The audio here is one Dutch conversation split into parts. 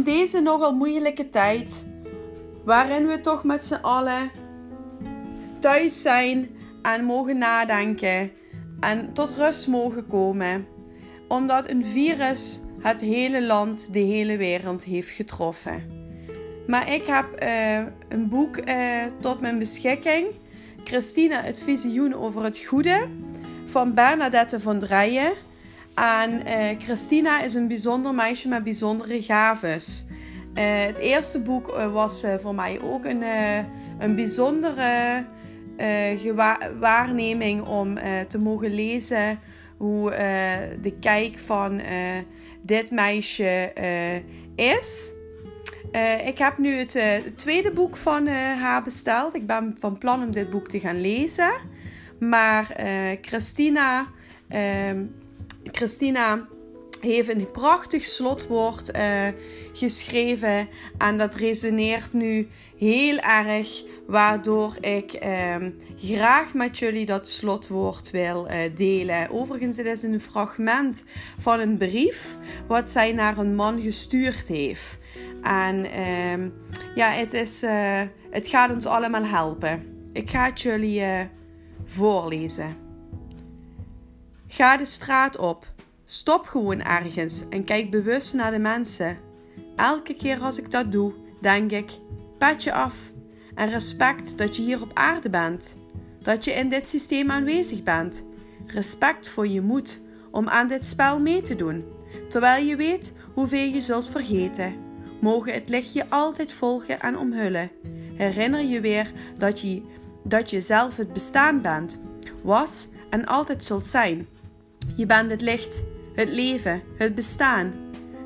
in deze nogal moeilijke tijd, waarin we toch met z'n allen thuis zijn en mogen nadenken en tot rust mogen komen, omdat een virus het hele land, de hele wereld heeft getroffen. Maar ik heb uh, een boek uh, tot mijn beschikking. Christina, het visioen over het goede van Bernadette van Drijen. En uh, Christina is een bijzonder meisje met bijzondere gaves. het eerste boek was voor mij ook een, een bijzondere waarneming om te mogen lezen hoe de kijk van dit meisje is. Ik heb nu het, tweede boek van haar besteld. Ik ben van plan om dit boek te gaan lezen. Maar Christina, ehm, Christina heeft een prachtig slotwoord geschreven. En dat resoneert nu heel erg. Waardoor ik ehm, graag met jullie dat slotwoord wil delen. Overigens, het is een fragment van een brief. Wat zij naar een man gestuurd heeft. En uh, ja, het, is, uh, het gaat ons allemaal helpen. Ik ga het jullie voorlezen. Ga de straat op. Stop gewoon ergens en kijk bewust naar de mensen. Elke keer als ik dat doe, denk ik: pet je af. En respect dat je hier op aarde bent. Dat je in dit systeem aanwezig bent. Respect voor je moed om aan dit spel mee te doen, terwijl je weet hoeveel je zult vergeten mogen het licht je altijd volgen en omhullen. Herinner je weer dat je, dat je zelf het bestaan bent, was en altijd zult zijn. Je bent het licht, het leven, het bestaan.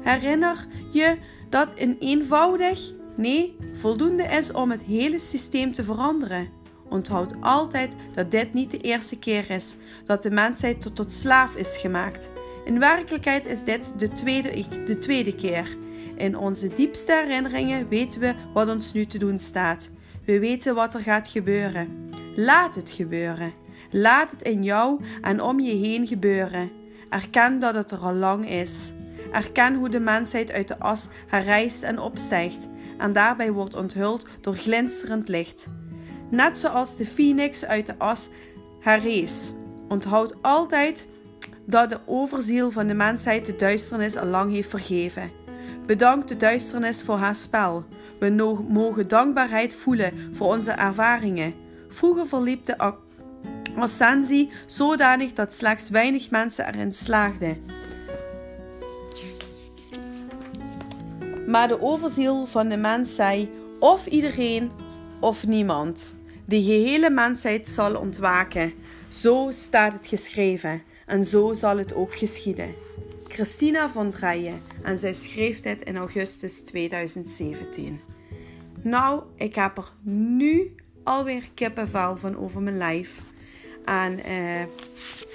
Herinner je dat een eenvoudig, nee, voldoende is om het hele systeem te veranderen. Onthoud altijd dat dit niet de eerste keer is dat de mensheid tot, tot slaaf is gemaakt. In werkelijkheid is dit de tweede, de tweede keer. In onze diepste herinneringen weten we wat ons nu te doen staat. We weten wat er gaat gebeuren. Laat het gebeuren. Laat het in jou en om je heen gebeuren. Erken dat het er al lang is. Erken hoe de mensheid uit de as herrijst en opstijgt en daarbij wordt onthuld door glinsterend licht. Net zoals de phoenix uit de as herrees. Onthoud altijd dat de overziel van de mensheid de duisternis al lang heeft vergeven. Bedank de duisternis voor haar spel. We mogen dankbaarheid voelen voor onze ervaringen. Vroeger verliep de ascensie zodanig dat slechts weinig mensen erin slaagden. Maar de overziel van de mens zei: of iedereen of niemand. De gehele mensheid zal ontwaken. Zo staat het geschreven en zo zal het ook geschieden. Christina van Drijen en zij schreef dit in augustus 2017. Nou, ik heb er nu alweer kippenvel van over mijn lijf. En eh,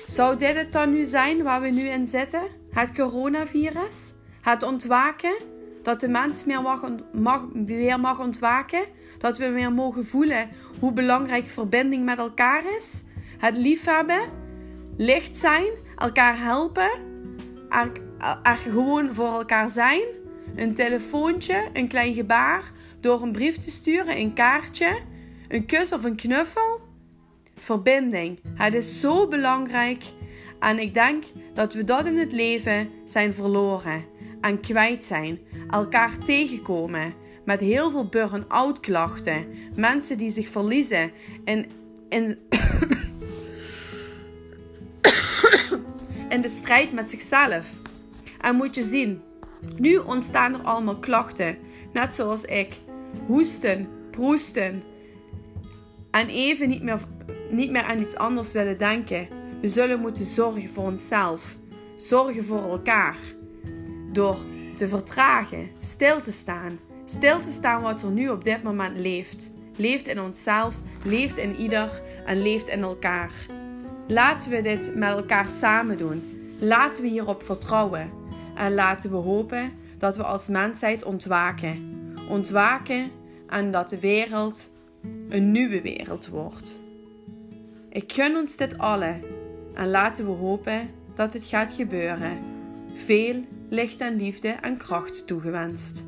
zou dit het dan nu zijn waar we nu in zitten? Het coronavirus? Het ontwaken? Dat de mens meer mag, weer mag ontwaken? Dat we weer mogen voelen hoe belangrijk verbinding met elkaar is? Het liefhebben? Licht zijn? Elkaar helpen? er, er gewoon voor elkaar zijn. Een telefoontje, een klein gebaar, door een brief te sturen, een kaartje, een kus of een knuffel. Verbinding. Het is zo belangrijk. En ik denk dat we dat in het leven zijn verloren en kwijt zijn. Elkaar tegenkomen met heel veel burn-out klachten. Mensen die zich verliezen in, in in de strijd met zichzelf. En moet je zien, nu ontstaan er allemaal klachten, net zoals ik. Hoesten, proesten. En even niet meer, niet meer aan iets anders willen denken. We zullen moeten zorgen voor onszelf. Zorgen voor elkaar. Door te vertragen, stil te staan. Stil te staan wat er nu op dit moment leeft. Leeft in onszelf, leeft in ieder en leeft in elkaar. Laten we dit met elkaar samen doen. Laten we hierop vertrouwen. En laten we hopen dat we als mensheid ontwaken. Ontwaken en dat de wereld een nieuwe wereld wordt. Ik gun ons dit allen en laten we hopen dat het gaat gebeuren. Veel licht en liefde en kracht toegewenst.